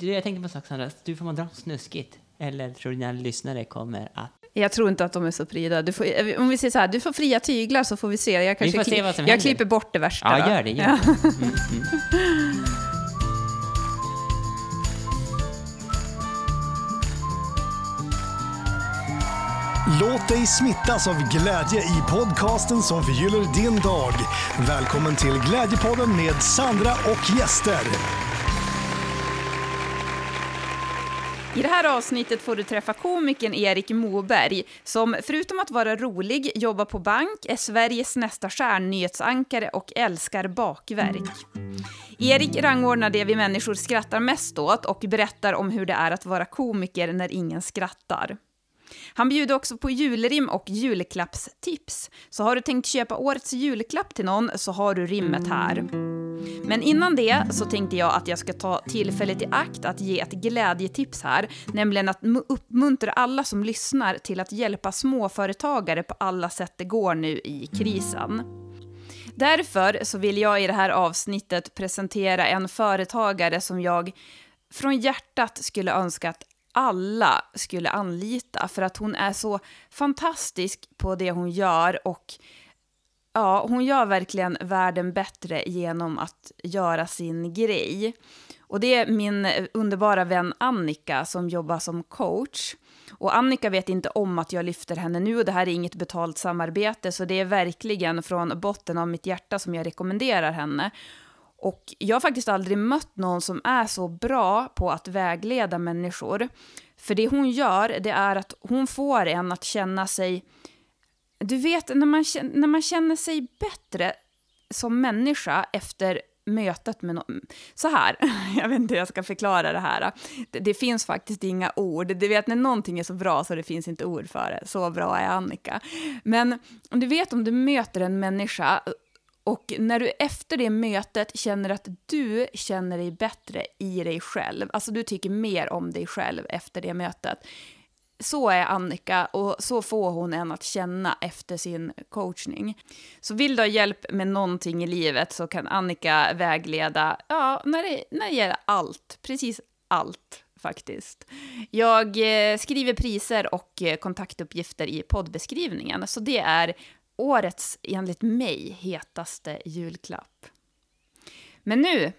Jag tänkte på en sak, Sandra. Du får man dra snuskigt? Eller tror du dina lyssnare kommer att... Jag tror inte att de är så prida. Du får, eh, om vi säger så här, du får fria tyglar så får vi se. Jag, kanske får se kli- vad som jag händer. klipper bort det värsta. Ja, då. gör det. Gör Ja. det. Mm, mm. Låt dig smittas av glädje i podcasten som förgyller din dag. Välkommen till Glädjepodden med Sandra och gäster. I det här avsnittet får du träffa komikern Erik Moberg som förutom att vara rolig jobbar på bank, är Sveriges nästa stjärnnyhetsankare och älskar bakverk. Erik rangordnar det vi människor skrattar mest åt och berättar om hur det är att vara komiker när ingen skrattar. Han bjuder också på julrim och julklappstips. Så har du tänkt köpa årets julklapp till någon så har du rimmet här. Men innan det så tänkte jag att jag ska ta tillfället i akt att ge ett glädjetips här, nämligen att uppmuntra alla som lyssnar till att hjälpa småföretagare på alla sätt det går nu i krisen. Därför så vill jag i det här avsnittet presentera en företagare som jag från hjärtat skulle önska att alla skulle anlita för att hon är så fantastisk på det hon gör och ja, hon gör verkligen världen bättre genom att göra sin grej. Och det är min underbara vän Annika som jobbar som coach. Och Annika vet inte om att jag lyfter henne nu och det här är inget betalt samarbete så det är verkligen från botten av mitt hjärta som jag rekommenderar henne. Och jag har faktiskt aldrig mött någon som är så bra på att vägleda människor. För det hon gör, det är att hon får en att känna sig... Du vet, när man, när man känner sig bättre som människa efter mötet med någon. Så här, jag vet inte hur jag ska förklara det här. Det, det finns faktiskt inga ord. Du vet, när någonting är så bra så det finns inte ord för det. Så bra är Annika. Men du vet om du möter en människa och när du efter det mötet känner att du känner dig bättre i dig själv, alltså du tycker mer om dig själv efter det mötet. Så är Annika och så får hon en att känna efter sin coachning. Så vill du ha hjälp med någonting i livet så kan Annika vägleda, ja, när det, när det gäller allt, precis allt faktiskt. Jag eh, skriver priser och eh, kontaktuppgifter i poddbeskrivningen, så det är årets, enligt mig, hetaste julklapp. Men nu,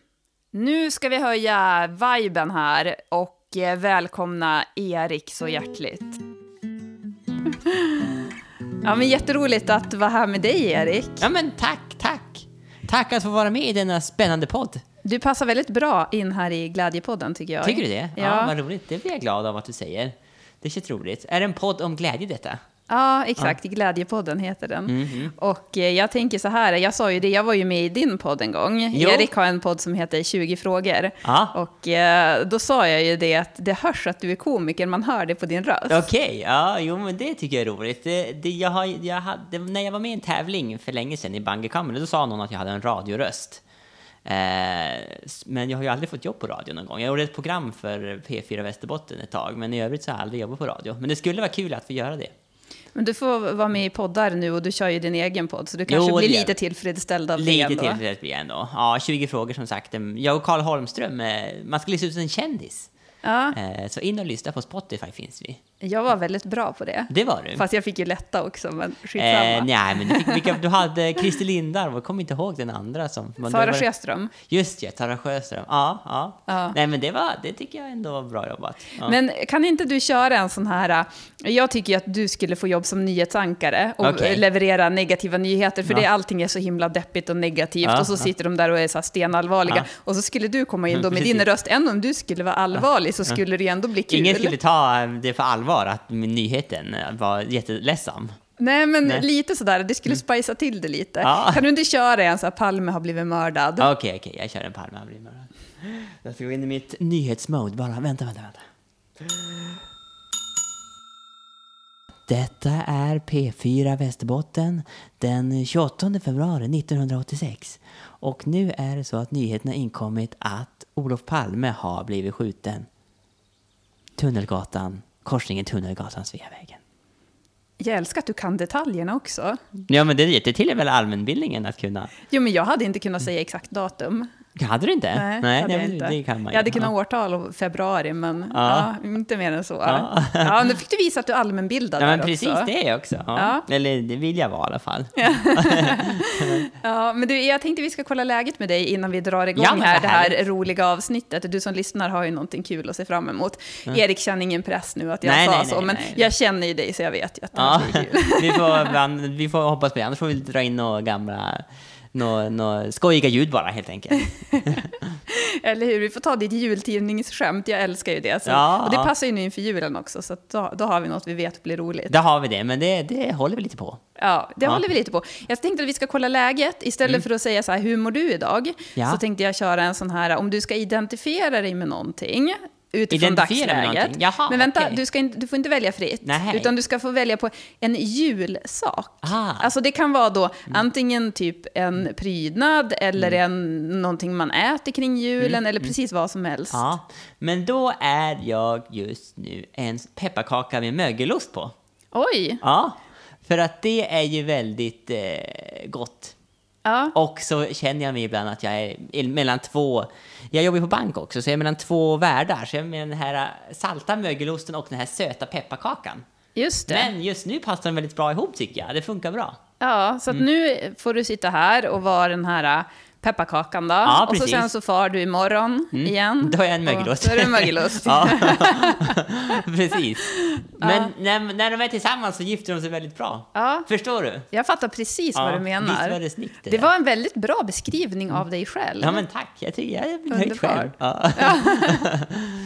nu ska vi höja viben här och välkomna Erik så hjärtligt. Ja, men jätteroligt att vara här med dig, Erik. Ja, men tack, tack. Tack att få vara med i denna spännande podd. Du passar väldigt bra in här i Glädjepodden, tycker jag. Tycker du det? Ja, Ja, vad roligt. Det blir jag glad av att du säger. Det känns roligt. Är det en podd om glädje detta? Ja exakt. Glädjepodden heter den. Mhm. Och eh, jag tänker så här, jag sa ju det, jag var ju med i din podd en gång. Jo. Erik har en podd som heter 20 frågor. Ja. Och eh, då sa jag ju det att det hörs att du är komiker, man hör det på din röst. Okej, ja, jo men det tycker jag är roligt. Det, det, jag har, jag hade, när jag var med i en tävling för länge sedan i Bangekammaren, då sa någon att jag hade en radioröst. Eh, men jag har ju aldrig fått jobb på radio någon gång. Jag gjorde ett program för P4 Västerbotten ett tag, men i övrigt så har jag aldrig jobbat på radio. Men det skulle vara kul att få göra det. Men du får vara med i poddar nu och du kör ju din egen podd, så du kanske Jo, blir lite tillfredsställd av det Lite tillfredsställd blir jag ändå. Ja, 20 frågor som sagt. Jag och Karl Holmström, eh, man ska lista ut en kändis. Ja, Eh, Så in och lyssna på Spotify finns vi. Jag var väldigt bra på det. Det var du. Fast jag fick ju lätta också, men skitsamma. Eh, nej, men du, fick, vilka, du hade Christer Lindarw, jag kommer inte ihåg den andra som... Sara var- Sjöström. Just det, Sara Sjöström. Ja, ja, Ja. Nej, men det, var, det tycker jag ändå var bra jobbat. Ja. Men kan inte du köra en sån här... äh, Jag tycker ju att du skulle få jobb som nyhetsankare och Okej. leverera negativa nyheter, för Ja. det, allting är så himla deppigt och negativt. Ja, och så ja. sitter de där och är så här stenallvarliga. Ja. Och så skulle du komma in då med din röst, även om du skulle vara allvarlig så skulle det ju ändå bli kul. Ingen skulle ta det för allvar att min nyheten eh, var jätteledsam. Nej, men Nej. lite sådär, det skulle spicea till det lite. Ja. Kan du inte köra en så här, Palme har blivit mördad? Okej, okej, jag kör en Palme. jag blir mördad. Jag ska gå in i mitt nyhetsmode bara. Vänta, vänta, vänta. Detta är P4 Västerbotten den 28 februari 1986. Och nu är det så att nyheten har inkommit att Olof Palme har blivit skjuten. Tunnelgatan, korsningen Tunnelgatan, Sveavägen. Jag älskar att du kan detaljerna också. Ja, men det, det tillhör väl allmänbildningen att kunna? Jo, men jag hade inte kunnat säga exakt datum. Hade du inte? Nej, nej, hade jag inte. det kan man jag hade ju. kunnat Ja. årtal och februari, men Ja. ja. inte mer än så. Ja. Ja. nu fick du visa att du är allmänbildad Ja, men precis också. det också. Ja. Eller det vill jag vara i alla fall. Ja, men du, jag tänkte vi ska kolla läget med dig innan vi drar igång Ja, här det här roliga avsnittet. Du som lyssnar har ju någonting kul att se fram emot. Erik känner ingen press nu att jag Nej, sa nej, så, men jag känner ju dig så jag vet ju att det Ja, kul. vi, får, vi får hoppas på det, annars får vi dra in några gamla några, några skojiga ljud bara helt enkelt. Eller hur? Vi får ta ditt jultidningsskämt, jag älskar ju det. Så, Ja. och det passar ju nu inför julen också, så då, då har vi något vi vet blir roligt. Där har vi det, men det, det håller vi lite på. Ja, det Ja. håller vi lite på. Jag tänkte att vi ska kolla läget. Istället för att säga så här, hur mår du idag? Ja. Så tänkte jag köra en sån här, om du ska identifiera dig med någonting utifrån dagsläget. Jaha, Men vänta, okej. du, ska inte, du får inte välja fritt. Nej. Utan du ska få välja på en julsak. Ah. Alltså det kan vara då antingen typ en prydnad eller en, någonting man äter kring julen eller precis vad som helst. Ja, men då är jag just nu en pepparkaka med mögelost på. Oj! Ja, för att det är ju väldigt eh, gott. Ja. Och så känner jag mig ibland att jag är mellan två... Jag jobbar på bank också, så jag är mellan två världar. Så jag är med den här eh, salta mögelosten och den här söta pepparkakan. Just det. Men just nu passar de väldigt bra ihop tycker jag. Det funkar bra. Ja, så Mm. nu får du sitta här och vara den här äh, pepparkakan då. Ja, och så precis. Mm. sen så far du imorgon igen. Då har jag en mögelost. Då är det en mögelost. ja, precis. Men när, när de är tillsammans så gifter de sig väldigt bra. Ja. Förstår du? Jag fattar precis Ja, vad du menar. visst var det snyggt det det var en väldigt bra beskrivning av dig själv. Ja men tack, jag tycker jag är nöjd själv. Ja.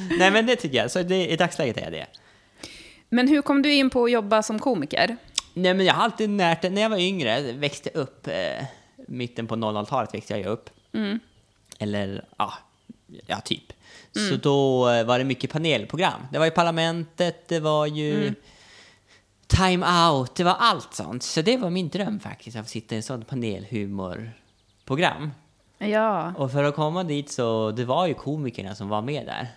Nej men det tycker jag, så det, i dagsläget är jag det. Men hur kom du in på att jobba som komiker? Nej men jag har alltid närt när jag var yngre, växte upp, eh, mitten på 00-talet växte jag upp. Eller ja, ja typ. Så då eh, var det mycket panelprogram. Det var ju Parlamentet, det var ju Time Out, det var allt sånt. Så det var min dröm faktiskt, att sitta i en sån panelhumorprogram. Ja, Och för att komma dit så, det var ju komikerna som var med där.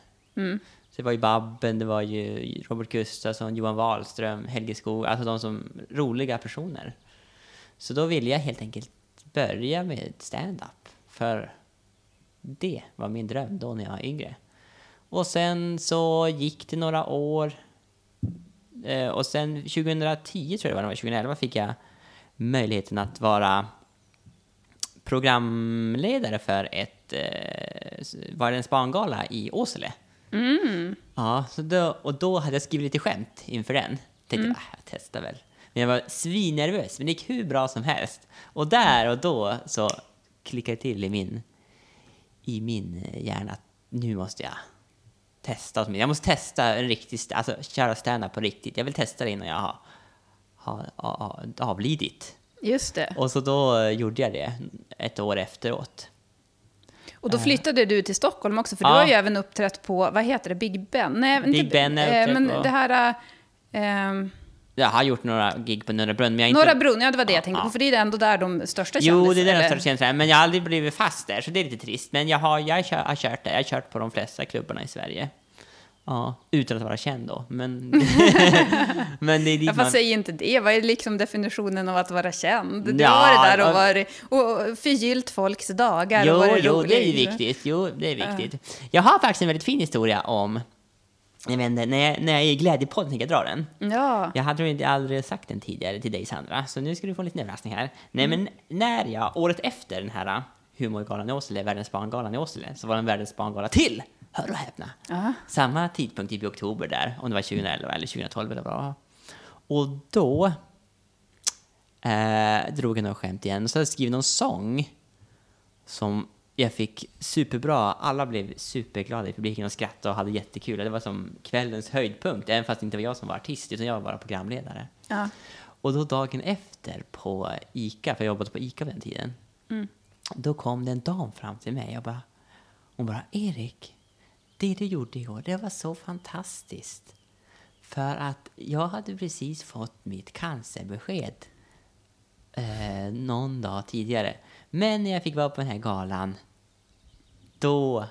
Så det var ju Babben, det var ju Robert Gustafsson, Johan Wahlström, Helge Skog, alltså de som roliga personer. Så då ville jag helt enkelt börja med stand-up. För det var min dröm då när jag var yngre. Och sen så gick det några år. Eh, och sen 2010 tror jag det var, 2011 fick jag möjligheten att vara programledare för ett eh, Världens barngala i Åsele. Ja, så då, och då hade jag skrivit lite skämt inför den. Tänkte, ah, jag testar väl. Men jag var svinnervös, men det gick hur bra som helst. Och där och då så klickade det till i min, i min eh, hjärna att nu måste jag testa. Jag måste testa en riktig, alltså köra stand-up på riktigt. Jag vill testa det innan jag har, har, har, avlidit. just det. Och så då eh, gjorde jag det ett år efteråt. Och då flyttade du till Stockholm också, för du Ja. har ju även uppträtt på, vad heter det, Big Ben? Nej, Big inte, Ben jag eh, uppträtt Men på. det här... eh, Jag har gjort några gig på Norra Brunn, men jag inte... Norra Brunn, ja det var det jag tänkte på, för det är ändå där de största Jo, det är den eller? största känslan. Men jag har aldrig blivit fast där, så det är lite trist. Men jag har, jag kör, har kört där. Jag har kört på de flesta klubbarna i Sverige. Ja, utan att vara känd då. Men, men det är dit Ja, man... fast säg inte det. Vad är liksom definitionen av att vara känd? Du Ja, har varit där och, varit, och förgyllt folks dagar och Jo, varit jo, rolig. det är viktigt. Jo, det är viktigt. Jag har faktiskt en väldigt fin historia om... Jag vet inte, när jag, när jag är i Glädjepodden tänker jag dra den. Ja, Jag hade inte aldrig sagt den tidigare till dig Sandra, så nu ska du få en liten överraskning här. Nej Mm. men när jag, året efter den här uh, humorgalan i Åsele, Världens barngalan i Åsele, så var det en Världens barngala till! Hör och häpna! Ja. Samma tidpunkt, typ i oktober där, om det var 2011 eller 2012 eller vad. Och då eh, drog jag några skämt igen, och så hade jag skrivit någon sång som jag fick superbra, alla blev superglada i publiken och skrattade och hade jättekul. Det var som kvällens höjdpunkt, även fast det inte var jag som var artist, utan jag var bara programledare. ja. Och då dagen efter på ICA, för jag jobbade på ICA på den tiden, då kom det en dam fram till mig och bara, hon bara, Erik, det du gjorde igår, det var så fantastiskt. För att jag hade precis fått mitt cancerbesked eh, någon dag tidigare. Men när jag fick vara på den här galan, då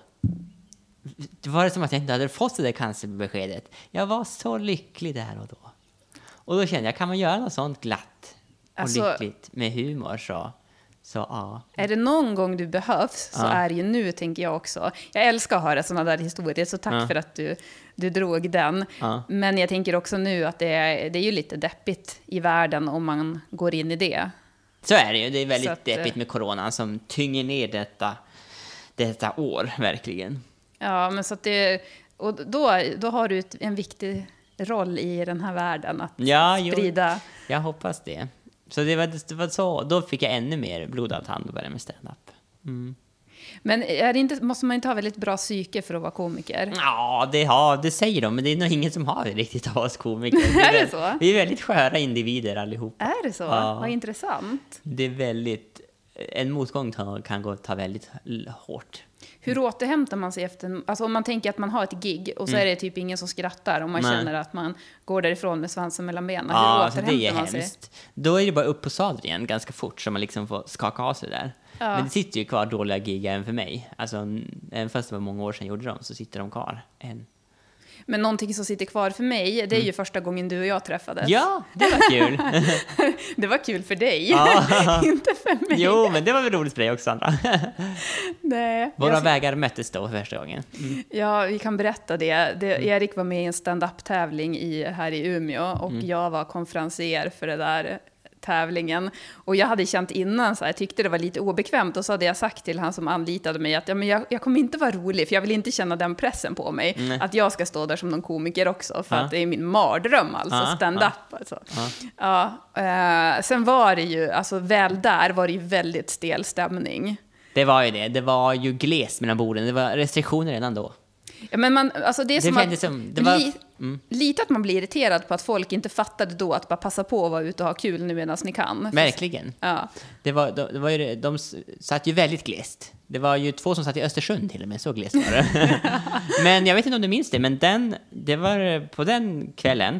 det var det som att jag inte hade fått det där cancerbeskedet. Jag var så lycklig där och då. Och då kände jag, kan man göra något sånt glatt och Alltså- lyckligt med humor så, Så ja. Är det någon gång du behövs så Ja. är det ju nu, tänker jag också. Jag älskar att höra sådana där historier, så tack Ja. för att du, du drog den. Ja. Men jag tänker också nu att det är, det är ju lite deppigt i världen om man går in i det. Så är det ju. Det är väldigt att, eh, deppigt med coronan som tynger ner detta, detta år, verkligen. Ja, men så att det... Och då, då har du ett, en viktig roll i den här världen, att Ja, jo, sprida... jag hoppas det. Så det var, det var så, då fick jag ännu mer blodad tand och började med stand-up. Men är inte, måste man inte ha väldigt bra psyke för att vara komiker? Ja, det, har, det säger de, men det är nog ingen som har det riktigt av oss komiker. Vi Är det så? Vi är väldigt sköra individer allihopa. Är det så? Ja. Vad intressant. Det är väldigt... En motgång kan gå ta väldigt hårt. Hur återhämtar man sig efter... Alltså om man tänker att man har ett gig och så är det typ ingen som skrattar och man Mm. Nej. känner att man går därifrån med svansen mellan benen. Hur Ja, alltså återhämtar det är man sig? hemskt. Då är det bara upp på sadeln igen ganska fort så man liksom får skaka av sig där. Ja. Men det sitter ju kvar dåliga gig även för mig. Alltså, även fast det var många år sedan jag gjorde dem så sitter de kvar än. Men någonting som sitter kvar för mig, det är ju första gången du och jag träffades. Mm. Ja, det var kul! Det var kul för dig, inte för mig. jo, men det var väl roligt för dig också, Sandra. Nej. Våra Jag- vägar möttes då för första gången. Ja, vi kan berätta det. det Mm. Erik var med i en stand-up-tävling i, här i Umeå och Mm. jag var konferencier för den där tävlingen. Och jag hade känt innan, så här, jag tyckte det var lite obekvämt och så hade jag sagt till han som anlitade mig att ja, men jag, jag kommer inte vara rolig för jag vill inte känna den pressen på mig. Nej. Att jag ska stå där som någon komiker också för Ja. att det är min mardröm alltså, Ja, stand-up. Alltså. Ja. Ja, eh, sen var det ju, alltså väl där var det ju väldigt stel stämning. Det var ju det. Det var ju glest mellan borden. Det var restriktioner redan då. Ja, men man, alltså det är Det som att, som- det var- li, mm. Lite att man blir irriterad på att folk inte fattade då att bara passa på att vara ute och ha kul nu medan ni kan. Verkligen. Ja. Det var, de, det var ju, de satt ju väldigt glest. Det var ju två som satt i Östersund till och med, så glest var det. men jag vet inte om du minns det, men den, det var på den kvällen,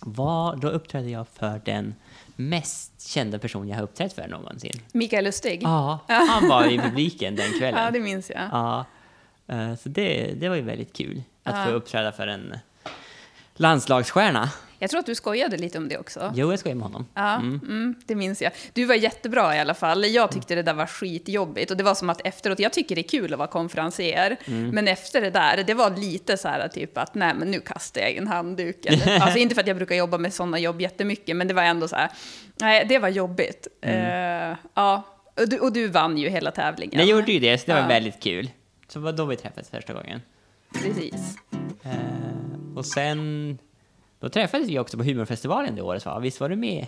var, då uppträdde jag för den mest kända person jag har uppträtt för någonsin. Mikael Lustig. Ja, han var i publiken den kvällen. Ja, det minns jag. Ja, så det, det var ju väldigt kul att Ja. få uppträda för en landslagsstjärna. Jag tror att du skojade lite om det också. Jo, jag skojar med honom. Ja, mm. det minns jag. Du var jättebra i alla fall. Jag tyckte det där var skitjobbigt. Och det var som att efteråt, jag tycker det är kul att vara konferencier. Mm. Men efter det där, det var lite så här typ att nej men nu kastar jag in handduken. alltså inte för att jag brukar jobba med sådana jobb jättemycket, men det var ändå så här, nej det var jobbigt. Mm. Eh, ja, och du, och du vann ju hela tävlingen. Jag gjorde ju det, så det var Ja. väldigt kul. Så var då vi träffades första gången. Precis. Eh, och sen, då träffades vi också på humorfestivalen det året va? Visst var du med?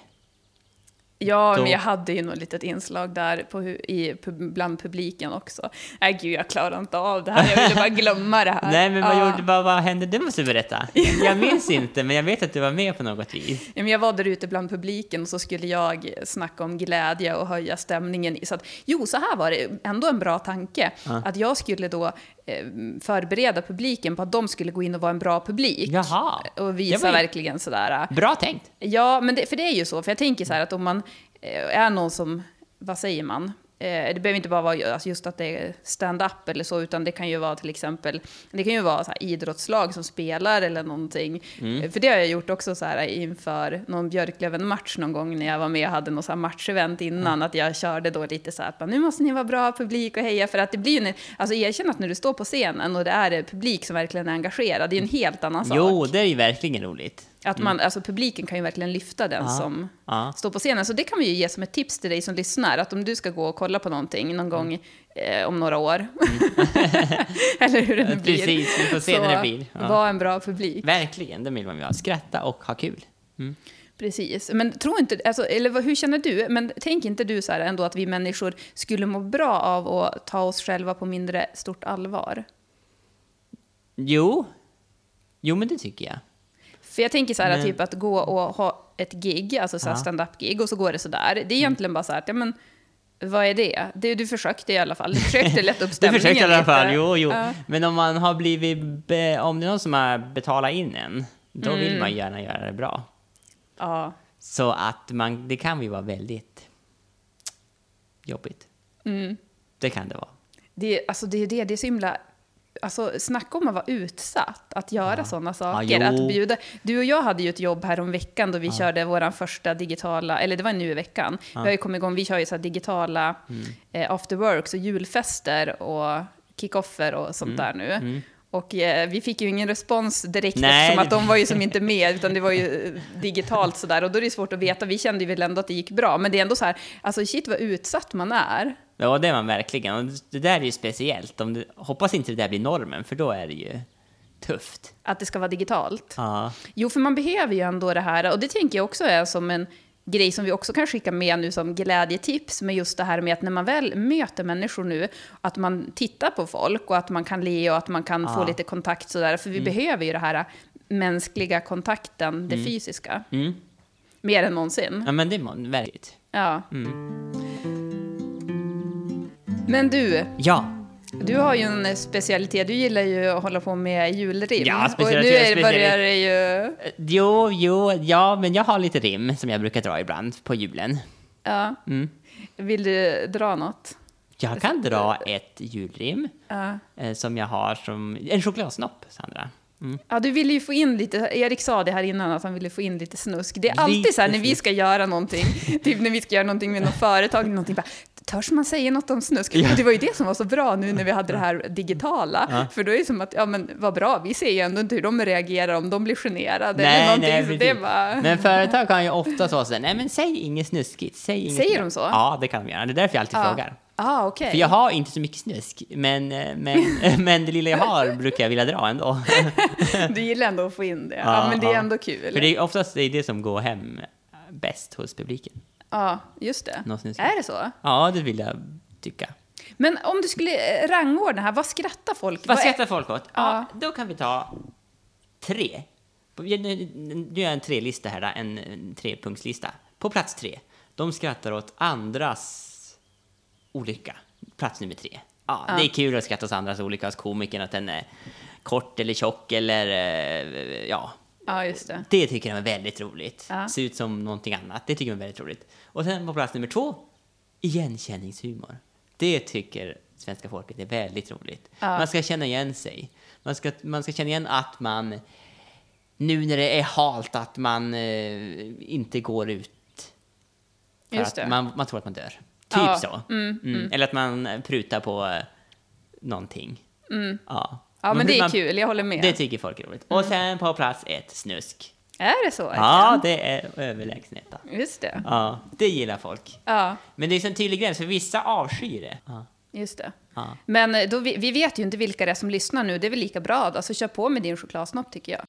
Ja, Då- men jag hade ju något litet inslag där på, i, bland publiken också. Nej, gud, jag klarar inte av det här. Jag ville bara glömma det här. Nej, men vad, Ja. gjorde, vad, vad hände? Det måste du berätta. Jag minns inte, men jag vet att du var med på något vis. Ja, men jag var där ute bland publiken och så skulle jag snacka om glädje och höja stämningen. Så att, jo, så här var det, ändå en bra tanke. Att jag skulle då förbereda publiken på att de skulle gå in och vara en bra publik. Jaha. Och visa ju- verkligen sådär. Bra tänkt. Ja, men det, för det är ju så. För jag tänker så här att om man eh, är någon som, vad säger man? Eh, det behöver inte bara vara alltså just att det är stand-up eller så, utan det kan ju vara till exempel, det kan ju vara så idrottslag som spelar eller någonting. Eh, För det har jag gjort också så här inför någon Björklöven-match någon gång när jag var med och hade något så här matchevent innan, att jag körde då lite så här att nu måste ni vara bra publik och heja, för att det blir ju, en- alltså erkänn att när du står på scenen och det är publik som verkligen är engagerad, det är ju en helt annan sak. Jo, det är ju verkligen roligt. Att man, alltså publiken kan ju verkligen lyfta den Ja, som ja. står på scenen. Så det kan vi ju ge som ett tips till dig som lyssnar. Att om du ska gå och kolla på någonting någon gång eh, om några år. Eller hur det nu blir. Mm. Precis, vi får se så när det blir. Ja. var en bra publik. Verkligen, det vill man ju ha. Skratta och ha kul. Precis. Men tro inte, alltså, eller hur känner du? Men tänk inte du så här ändå att vi människor skulle må bra av att ta oss själva på mindre stort allvar? Jo, jo men det tycker jag. För jag tänker så här, Men- typ att gå och ha ett gig, alltså så här Ja. stand-up-gig, och så går det så där. Det är egentligen bara så här, att, ja men, vad är det? det? Du försökte i alla fall. Du försökte lätta upp Du stämningen försökte i alla fall, lite. jo, jo. Ja. Men om man har blivit, be, om det är någon som har betalat in en, då Mm. vill man gärna göra det bra. Ja. Så att man, det kan ju vara väldigt jobbigt. Mm. Det kan det vara. Det, alltså det är det, det är så himla Alltså, snacka om att vara utsatt, att göra Ja. sådana Ja, saker. jo. att bjuda. Du och jag hade ju ett jobb här om veckan då vi körde vår första digitala, eller det var nu i veckan. Vi har ju kommit igång, vi kör ju så digitala Mm. eh, after works och julfester och kickoffer och sånt där nu. Och eh, vi fick ju ingen respons direkt Mm. Nej, eftersom att de var ju som inte med, utan det var ju eh, digitalt sådär. Och då är det svårt att veta, vi kände ju väl ändå att det gick bra. Men det är ändå så här, alltså shit vad utsatt man är. Ja, det är man verkligen. Och det där är ju speciellt. Om det, hoppas inte det där blir normen, för då är det ju tufft. Att det ska vara digitalt. Ja. Jo, för man behöver ju ändå det här, och det tänker jag också är som en grej som vi också kan skicka med nu som glädjetips, med just det här med att när man väl möter människor nu, att man tittar på folk och att man kan le och att man kan få Ja. lite kontakt sådär, för vi behöver ju det här mänskliga kontakten, det fysiska, Mm. mer än någonsin. ja, men det är man verkligen. Ja. Men du, Ja, du har ju en specialitet, du gillar ju att hålla på med julrim. Ja, och nu specialitet, är det, börjar specialitet. det ju... Eh, jo, jo, ja, men jag har lite rim som jag brukar dra ibland på julen. Ja. Mm. Vill du dra något? Jag kan dra ett julrim Ja. eh, som jag har som en chokladsnopp, Sandra. Mm. Ja, du ville ju få in lite, Erik sa det här innan, att han ville få in lite snusk. Det är alltid Lite så här när vi ska göra någonting, typ när vi ska göra någonting med något företag, någonting bara, törs man säga något om snusk? Ja. Det var ju det som var så bra nu när vi hade det här digitala, för då är det som att, ja men vad bra, vi ser ju ändå inte hur de reagerar, om de blir generade eller någonting, så det bara... Men företag kan ju ofta så säga, nej men säg inget snuskigt, säg inget Säger bra." de så? Ja, det kan de göra. Det är därför jag alltid Ja. frågar. Ah, okej. För jag har inte så mycket snusk, men, men, men det lilla jag har brukar jag vilja dra ändå. Du gillar ändå att få in det. Ja, Ja, men det är ja. ändå kul. För det är oftast det, är det som går hem bäst hos publiken. Ja, just det. Är det så? Ja, det vill jag tycka. Men om du skulle eh, rangordna här, vad skrattar folk? Vad är- skrattar folk åt? Ja, Ja. då kan vi ta tre. Nu nu gör jag en tre-lista här, en, en trepunktslista. På plats tre. De skrattar åt andras olycka. Plats nummer tre. Ja, det är kul att skratta åt andras olycka hos komikern, att den är kort eller tjock eller eh, ja. Ja, just det. Det tycker de är väldigt roligt. Ja. Ser ut som någonting annat. Det tycker de är väldigt roligt. Och sen på plats nummer två, igenkänningshumor. Det tycker svenska folket är väldigt roligt. Ja. Man ska känna igen sig. Man ska, man ska känna igen att man, nu när det är halt, att man eh, inte går ut. För Just att. Man, man tror att man dör. Typ Ja, så. mm, Mm. Eller att man prutar på eh, någonting. Ja. Ja, men det är kul, jag håller med. Det tycker folk är roligt. Och sen på plats ett, snusk. Är det så? Ja, det är överlägset. Just det. Ja, det gillar folk. Ja, Men det är en tydlig gräns, för vissa avskyr det. Ja. just det. Ja. Men eh, då, vi, vi vet ju inte vilka det är som lyssnar nu, det är väl lika bra då, så kör på med din chokladsnopp tycker jag.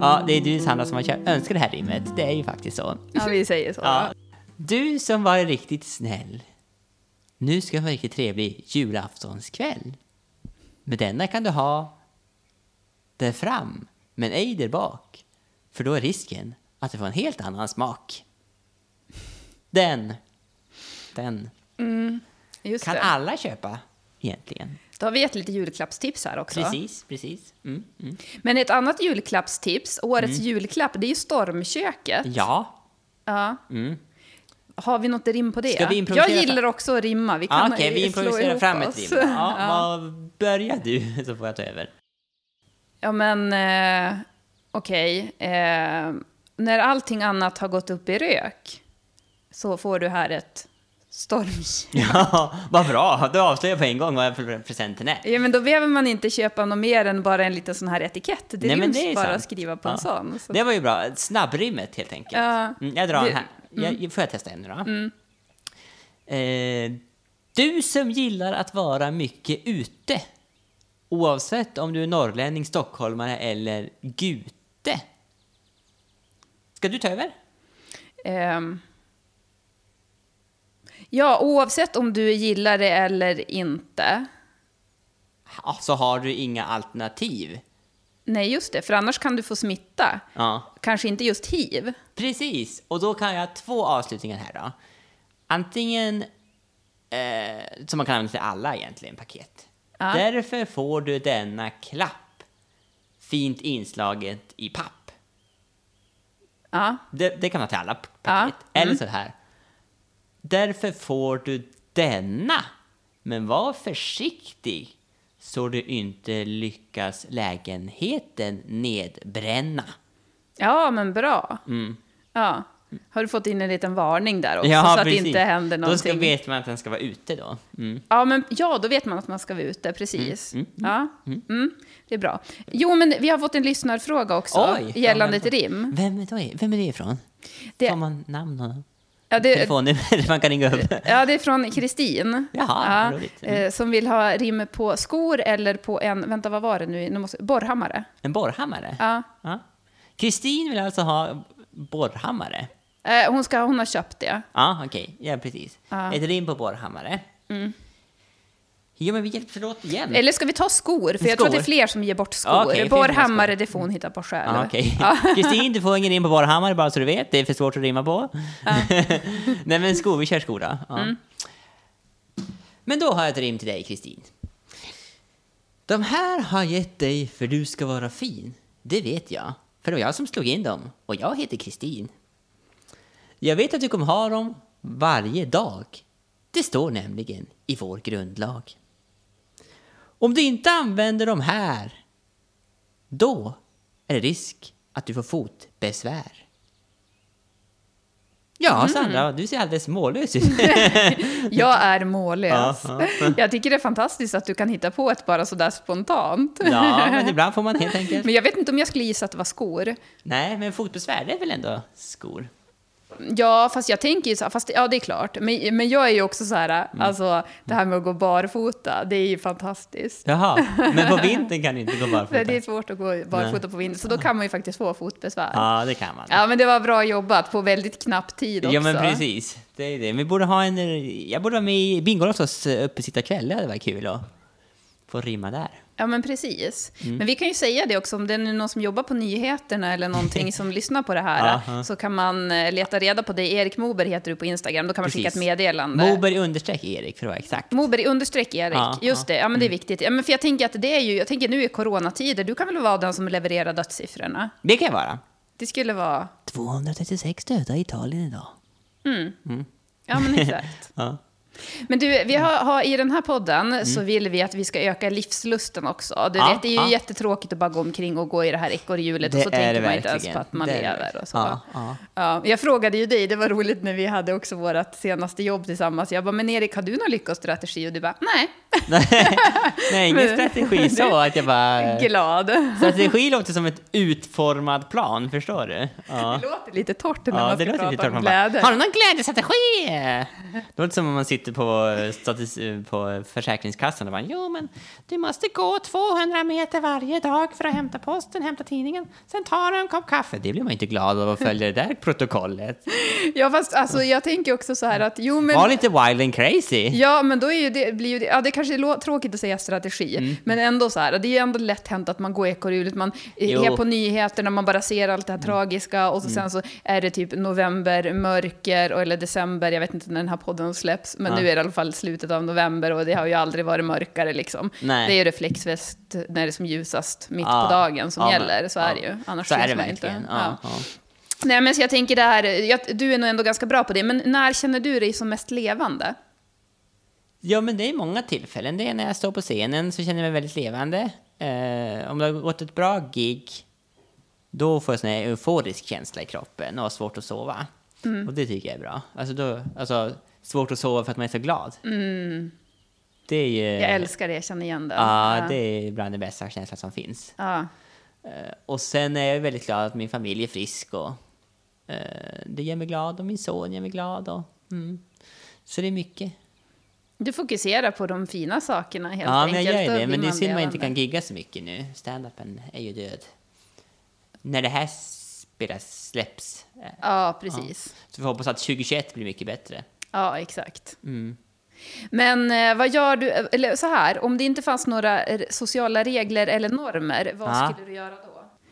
ja, det är du Sandra som har önskat det här rimmet. Det är ju faktiskt så. Ja, vi säger så. Ja. Du som var riktigt snäll. Nu ska vara riktigt trevlig julaftonskväll. Med denna kan du ha där fram, men ej där bak. För då är risken att du får en helt annan smak. Den. Den. Just Kan det. alla köpa egentligen. Då har vi ett lite julklappstips här också. Precis, precis. Mm, mm. Men ett annat julklappstips, årets julklapp, det är ju stormköket. Ja. Ja. Har vi något rim på det? Ska vi improvisera jag gillar också att rimma. Vi Ah, kan Okej, vi eh, slå improviserar fram ett rim. Ja, ja. Vad börjar du så får jag ta över. ja, men eh, okej. Eh, när allting annat har gått upp i rök så får du här ett stormköp. Ja, vad bra. Du avslöjar på en gång vad presenten är. Ja, men då behöver man inte köpa något mer än bara en liten sån här etikett. Det Nej, ryms det är bara sant. att skriva på en Ja. sån. Så. Det var ju bra. Snabbrimmet helt enkelt. Ja. Mm, jag drar den här. Jag, får jag testa en nu då? Eh, du som gillar att vara mycket ute. Oavsett om du är norrlänning, stockholmare eller gute. Ska du ta över? Ehm. Ja, oavsett om du gillar det eller inte. Så har du inga alternativ. Nej, just det, för annars kan du få smitta. Ja. Kanske inte just hiv. Precis, och då kan jag ha två avslutningar här då. Antingen, eh, som man kan använda till alla egentligen, paket. Ja. Därför får du denna klapp, fint inslaget i papp. Ja, Det, det kan man ha till alla p- Ja, paket. mm. Eller så här. Därför får du denna. Men var försiktig så du inte lyckas lägenheten nedbränna. Ja, men bra. Mm. Ja. Har du fått in en liten varning där också, så att det inte händer Då ska, någonting? vet man att den ska vara ute då. Mm. Ja, men, ja, då vet man att man ska vara ute, precis. Mm, Ja, mm, det är bra. Jo, men vi har fått en lyssnarfråga också, Oj, gällande ja, ett rim. Vem, då är, vem är det ifrån? Det- Får man namn och Ja, det, telefonnummer man kan ringa upp? ja, det är från Kristin. Jaha, ja. Mm. eh, Som vill ha rim på skor eller på en, vänta vad var det nu, nu måste, borrhammare. En borrhammare? Ja. Ja. Kristin vill alltså ha borrhammare? Eh, Hon, ska, hon har köpt det. Ja, okej. Ja, precis. Ja. Ett rim på borrhammare. Jo, men vi hjälps åt igen. Eller ska vi ta skor? För jag tror att det är Skor. fler som ger bort skor. Ja, som ger Borrhammare, det får hon hitta på själv. Ja, okej. Kristin, du får ingen rim på borrhammare bara så du vet. Det är för svårt att rimma på. Nej, men skor, vi kör skor då. Ja. Mm. Men då har jag ett rim till dig, Kristin. De här har gett dig för du ska vara fin. Det vet jag. För det var jag som slog in dem. Och jag heter Kristin. Jag vet att du kommer ha dem varje dag. Det står nämligen i vår grundlag. Om du inte använder de här, då är det risk att du får fotbesvär. Ja, Sandra, du ser alldeles mållös ut. Jag är mållös. Ja, Jag tycker det är fantastiskt att du kan hitta på ett bara sådär spontant. ja, men ibland får man helt enkelt... Men jag vet inte om jag skulle gissa att det var skor. Nej, men fotbesvär, det är väl ändå skor? Ja, fast jag tänker ju så här, fast ja det är klart. Men, men jag är ju också så här, Mm. alltså det här med att gå barfota, det är ju fantastiskt. Jaha, men på vintern kan du inte gå barfota? det är svårt att gå barfota på vintern, så då kan man ju faktiskt få fotbesvär. Ja, det kan man. Ja, men det var bra jobbat på väldigt knapp tid också. Ja, men precis. Det är det. Vi borde ha en... Jag borde vara med i Bingolottos uppesittarkväll. Det hade varit kul att få rimma där. Ja, men precis. Mm. Men vi kan ju säga det också, om det är någon som jobbar på nyheterna eller någonting som lyssnar på det här, så kan man eh, leta reda på dig. Erik Moberg heter du på Instagram, då kan man skicka ett Precis. meddelande. Moberg understreck Erik, för att vara exakt. Moberg understreck Erik, Ja, just det. Ja, men det är viktigt. Ja, men för jag tänker att det är ju, jag tänker nu i coronatider, du kan väl vara den som levererar dödssiffrorna? Det kan jag vara. Det skulle vara, 236 döda i Italien idag. ja men exakt. Ja. Men du, vi har, har, i den här podden så vill vi att vi ska öka livslusten också. Du Mm. Ja, vet, det är ju ja. jättetråkigt att bara gå omkring och gå i det här ekorrhjulet och så tänker man inte ens verkligen. på att man Det lever verkligen. och så. Ja, ja. Ja, jag frågade ju dig, det var roligt när vi hade också vårt senaste jobb tillsammans. Jag bara, men Erik, har du någon lyckostrategi? Och du bara, nej, Nej, ingen strategi så att jag bara... glad. Strategi låter som ett utformad plan, förstår du? Det låter lite torrt när Ja, man det ska prata om glädje. Har du någon glädjestrategi? Det låter som om man sitter på, statis- på Försäkringskassan och bara, jo men du måste gå 200 meter varje dag för att hämta posten, hämta tidningen, sen tar du en kopp kaffe. Det blir man inte glad av att följa det där protokollet. Ja, fast alltså, jag tänker också så här att, jo men... Var lite wild and crazy. Ja, men då är ju det, blir ju det, ja det kanske är tråkigt att säga strategi, Mm. men ändå så här, det är ju ändå lätt hänt att man går ekorrhjulet, man Jo. Mm. är på nyheterna, man bara ser allt det här tragiska och så sen så är det typ november, mörker, eller december, jag vet inte när den här podden släpps, men Ja. nu är det i alla fall slutet av november och det har ju aldrig varit mörkare liksom. Nej. Det är ju reflexväst när det är som ljusast mitt på dagen som men- gäller, så är det ju. Annars Så är det verkligen. Inte. Nej, men så jag tänker det här, jag, du är nog ändå ganska bra på det, men när känner du dig som mest levande? Ja, men det är många tillfällen. Det är när jag står på scenen så känner jag mig väldigt levande. Eh, om det har gått ett bra gig, då får jag sån här euforisk känsla i kroppen och har svårt att sova. Och det tycker jag är bra. Alltså, då, alltså svårt att sova för att man är så glad. Det är ju... Jag älskar det, jag känner igen det. Ja, det är bland det bästa känslan som finns. Ja. Eh, och sen är jag väldigt glad att min familj är frisk och eh, det gör mig glad och min son gör mig glad. Och, mm. Så det är mycket. Du fokuserar på de fina sakerna helt Ja, men enkelt. jag gör det. Men det är synd man inte kan gigga så mycket nu. Stand-upen är ju död. När det här spelas, släpps. eh, Ja, precis. Så vi hoppas att 2021 blir mycket bättre. Ja, exakt. Mm. Men eh, vad gör du, eller så här, om det inte fanns några eh, sociala regler eller normer, vad Ja. skulle du göra då?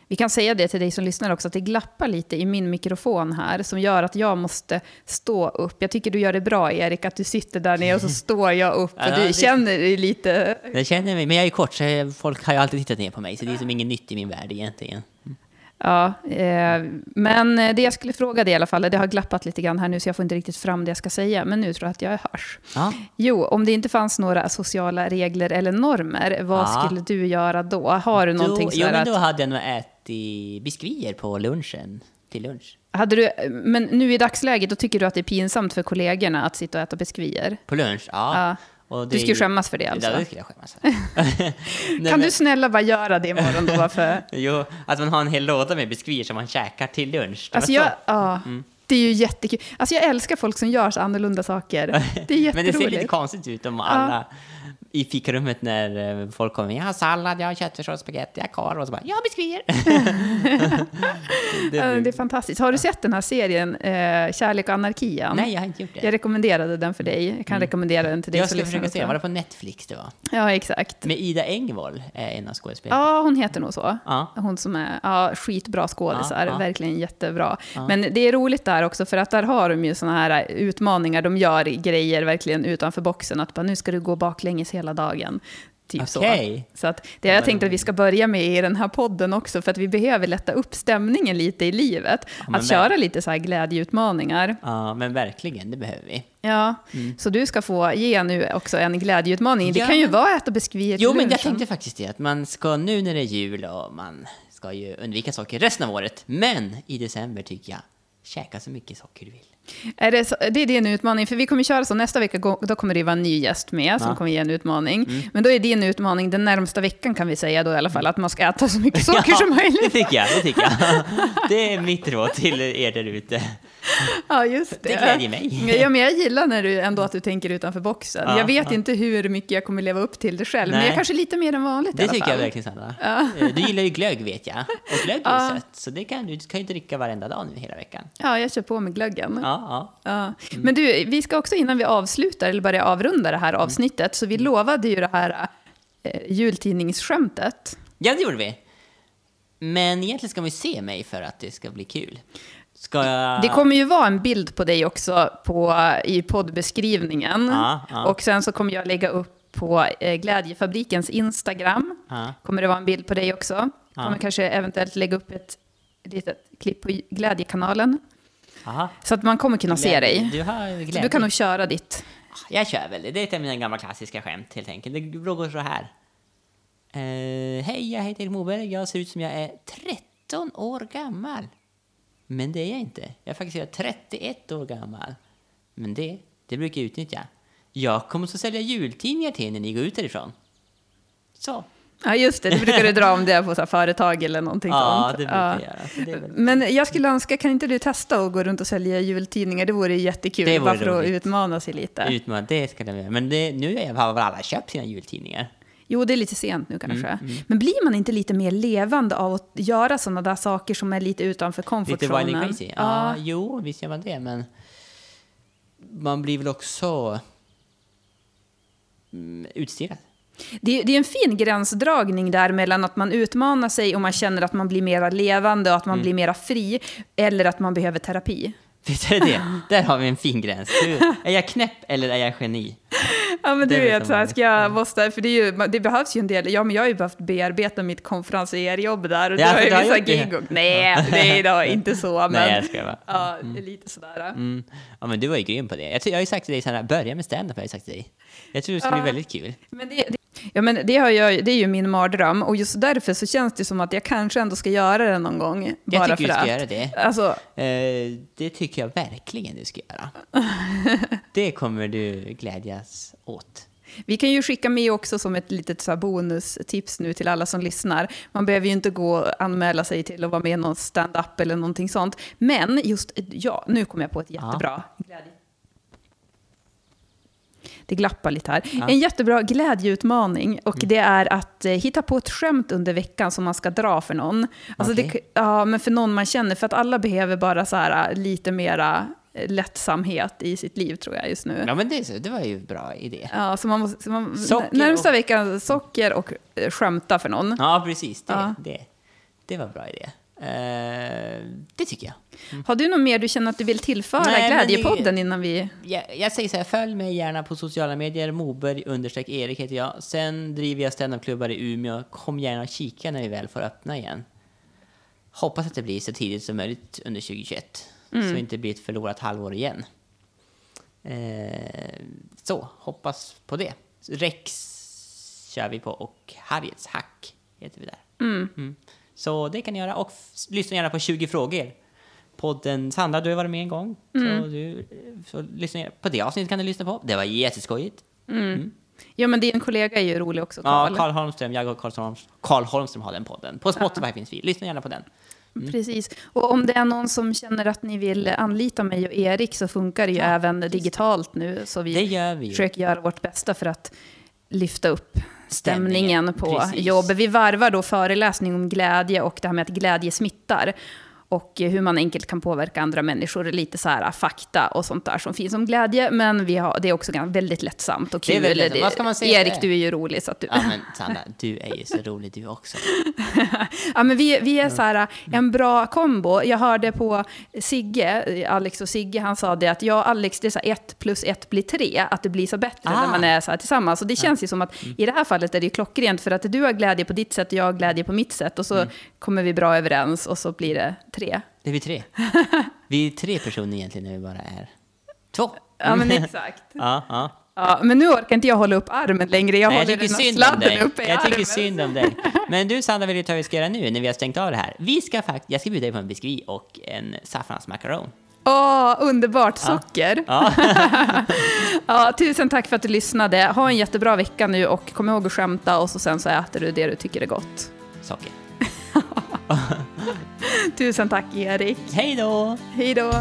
Vi kan säga det till dig som lyssnar också, att det glappar lite i min mikrofon här, som gör att jag måste stå upp. Jag tycker du gör det bra, Erik, att du sitter där nere och så står jag upp. Ja, Och du det- känner dig lite... Jag känner mig, men jag är kort så folk har ju alltid tittat ner på mig så det är som inget nytt i min värld egentligen. Ja, eh, men det jag skulle fråga dig i alla fall, det har glappat lite grann här nu så jag får inte riktigt fram det jag ska säga, men nu tror jag att jag hörs. Ja. Jo, om det inte fanns några sociala regler eller normer, vad Ja. skulle du göra då? Har du någonting då, jo, sådär men då hade jag nog ätit biskvier på lunchen, till lunch. Hade du, men nu i dagsläget, då tycker du att det är pinsamt för kollegorna att sitta och äta biskvier? På lunch, ja. Ja. Du skulle skämmas för det Ja, alltså? det skulle jag skämmas för. Nej, Kan men- du snälla bara göra det imorgon då? Varför? Jo, att man har en hel låda med biskvier som man käkar till lunch. Det Alltså jag, ja, det är ju jättekul. Alltså jag älskar folk som gör så annorlunda saker. Det är Men det ser lite jätteroligt. konstigt ut om alla i fikarummet när eh, folk kommer. Jag har sallad, jag har köttfärssås, spagetti, jag har korv och så bara, jag har biskvier. det, blir- det är fantastiskt. Har du sett den här serien eh, Kärlek och anarkian? Nej, jag har inte gjort det. Jag rekommenderade den för dig. Jag kan rekommendera den till dig. jag ska lyssnar försöka se, var det på Netflix det var? Ja, exakt. Med Ida Engvall, är en av skådespelarna. Ja, hon heter nog så. Ja. Hon som är ja, skitbra skådisar, Ja, verkligen jättebra. Men det är roligt där också, för att där har de ju såna här utmaningar. De gör grejer verkligen utanför boxen. Att bara, nu ska du gå baklänges hela dagen. Typ Okej. så. Så att det har jag tänkt att vi ska börja med i den här podden också, för att vi behöver lätta upp stämningen lite i livet. men att köra lite så här glädjeutmaningar. Ja, men verkligen, det behöver vi. Ja, så du ska få ge nu också en glädjeutmaning. Det Ja, kan ju vara att äta biskvier Jo, men jag tänkte faktiskt det, att man ska nu när det är jul och man ska ju undvika socker resten av året. Men i december tycker jag, käka så mycket socker du vill. Är det, så, det är din utmaning, för vi kommer köra så nästa vecka, då kommer det vara en ny gäst med som Ja. kommer ge en utmaning. Men då är din utmaning den närmsta veckan kan vi säga då i alla fall, att man ska äta så mycket socker som det möjligt. tycker jag, det tycker jag. Det är mitt råd till er där ute. Ja, just det. Det glädjer mig. Ja, men jag gillar när du ändå att du tänker utanför boxen. Ja, jag vet ja. inte hur mycket jag kommer leva upp till det själv, men Nej. jag kanske lite mer än vanligt i Det alla tycker fall. jag verkligen, Sandra. Eh, Du gillar ju glögg, vet jag. Och glögg är Ja. sött, så det kan du, kan ju dricka varenda dag nu hela veckan. Ja, jag kör på med glöggen. Ja, ja. Ja. Men du, vi ska också innan vi avslutar, eller börjar avrunda det här avsnittet, så vi lovade ju det här eh, jultidningsskämtet. Ja, det gjorde vi. Men egentligen ska man ju se mig för att det ska bli kul. Jag... Det kommer ju vara en bild på dig också på, i poddbeskrivningen. Ja, ja. Och sen så kommer jag lägga upp på eh, Glädjefabrikens Instagram. Ja. Kommer det vara en bild på dig också. Kommer kanske eventuellt lägga upp ett litet klipp på Glädjekanalen. Aha. Så att man kommer kunna se Glädje. dig. Du har Så du kan nog köra ditt. Jag kör väl det. Är ett av mina gamla klassiska skämt helt enkelt. Det går så här. Eh, Hej, jag heter Erik Moberg. Jag ser ut som jag är 13 år gammal. Men det är jag inte. Jag är faktiskt 31 år gammal. Men det, det brukar jag utnyttja. Jag kommer att sälja jultidningar till er när ni går ut härifrån. Så. Ja, just det. Det brukar du dra om det på så företag eller någonting Ja, sånt. det brukar jag göra. Så det är väl... Men jag skulle önska, kan inte du testa att gå runt och sälja jultidningar? Det vore jättekul, Det vore bara för att roligt. utmana sig lite. Utmanat, det ska jag göra. Men det, nu har väl alla köpt sina jultidningar. Jo, det är lite sent nu kanske. Mm, Men blir man inte lite mer levande av att göra sådana där saker som är lite utanför comfort Lite wild zonen? crazy? Ja, Ja. jo, visst gör man det, men man blir väl också mm, utstirrad. Det, det är en fin gränsdragning där mellan att man utmanar sig och man känner att man blir mera levande och att man Mm. blir mera fri, eller att man behöver terapi. Visst är det det? Där har vi en fin gräns. Du, är jag knäpp eller är jag geni? Ja, men Det du vet vet, så här, ska jag måste, för det, ju, det behövs ju en del, ja men jag har ju behövt bearbeta mitt konferenserjobb där och Ja, du har ju vissa det. gig och, nej, nej då, inte så, men Nej, jag skojar bara. ja, lite sådär. Mm. Ja, men du var ju grym på det. Jag, tror- jag har ju sagt till dig, Sandra, börja med stand-up har jag sagt till dig. Jag tror det ska bli Ja. väldigt kul. Men det, det, ja, men det, har jag, det är ju min mardröm och just därför så känns det som att jag kanske ändå ska göra det någon gång. Jag bara tycker för du ska att. göra det. Alltså, Eh, det tycker jag verkligen du ska göra. Det kommer du glädjas åt. vi kan ju skicka med också som ett litet så bonustips nu till alla som lyssnar. Man behöver ju inte gå och anmäla sig till att vara med i någon stand-up eller någonting sånt. Men just, ja, nu kom jag på ett jättebra glädje. Det glappar lite här. En jättebra glädjeutmaning och det är att eh, hitta på ett skämt under veckan som man ska dra för någon. Alltså det, Okej. ja, men för någon man känner, för att alla behöver bara så här, lite mera eh, lättsamhet i sitt liv tror jag just nu. Ja, men det, det var ju en bra idé. Ja, så man måste, så man, närmsta och- veckan socker och eh, skämta för någon. Ja, precis. Det, Ja. det, det var en bra idé. Eh, det tycker jag. Har du något mer du känner att du vill tillföra Nej, Glädjepodden innan vi... jag, jag säger så här, följ mig gärna på sociala medier. Moberg understreck Erik heter jag. Sen driver jag standupklubbar i Umeå. Kom gärna och kika när vi väl får öppna igen. hoppas att det blir så tidigt som möjligt under 2021. Så det inte blir ett förlorat halvår igen. Eh, så, hoppas på det. Rex kör vi på och Harriets hack heter vi där. Mm. Så det kan ni göra och lyssna gärna på 20 frågor. Podden, Sandra, du har varit med en gång. Så, du, så lyssna. På det avsnittet kan du lyssna på. Det var jätteskojigt. Ja, men din kollega är ju rolig också, Ja, Carl. Holmström, jag och Karl Holmström, Holmström har den podden. På Spotify finns vi. Lyssna gärna på den. Precis. Och om det är någon som känner att ni vill anlita mig och Erik så funkar det ju även digitalt nu. Så vi Det gör vi försöker göra vårt bästa för att lyfta upp stämningen, på precis. jobbet. Vi varvar då föreläsning om glädje och det här med att glädje smittar. Och hur man enkelt kan påverka andra människor. Lite så här fakta och sånt där som finns om glädje. Men vi har, det är också väldigt lättsamt och Det är kul. väldigt. Vad ska man säga Erik, du är ju rolig. Så att du... Ja men Sandra, du är ju så rolig du också. Ja, men vi, vi är så här, en bra kombo. Jag hörde på Sigge, Alex och Sigge, han sa det att jag och Alex, det är så här ett plus ett blir tre, att det blir så bättre Ah. när man är så här tillsammans. Och det känns ju som att i det här fallet är det ju klockrent, för att du har glädje på ditt sätt och jag har glädje på mitt sätt. Och så kommer vi bra överens och så blir det tre. Det vi tre. Vi är tre personer egentligen när vi bara är två. Ja, men exakt. Ja, ja. Ja, men nu orkar inte jag hålla upp armen längre. Jag Nej, jag håller tycker den här synd om dig. uppe i Jag tycker synd om dig. Men du Sandra, vill du ta vad vi ska göra nu när vi har stängt av det här? Vi ska faktiskt, jag ska bjuda dig på en biskvi och en saffransmakaron. Åh, underbart! Socker! Ja. Ja, tusen tack för att du lyssnade. Ha en jättebra vecka nu och kom ihåg att skämta och så sen så äter du det du tycker är gott. Socker. Tusen tack Erik. Hej då! Hej då!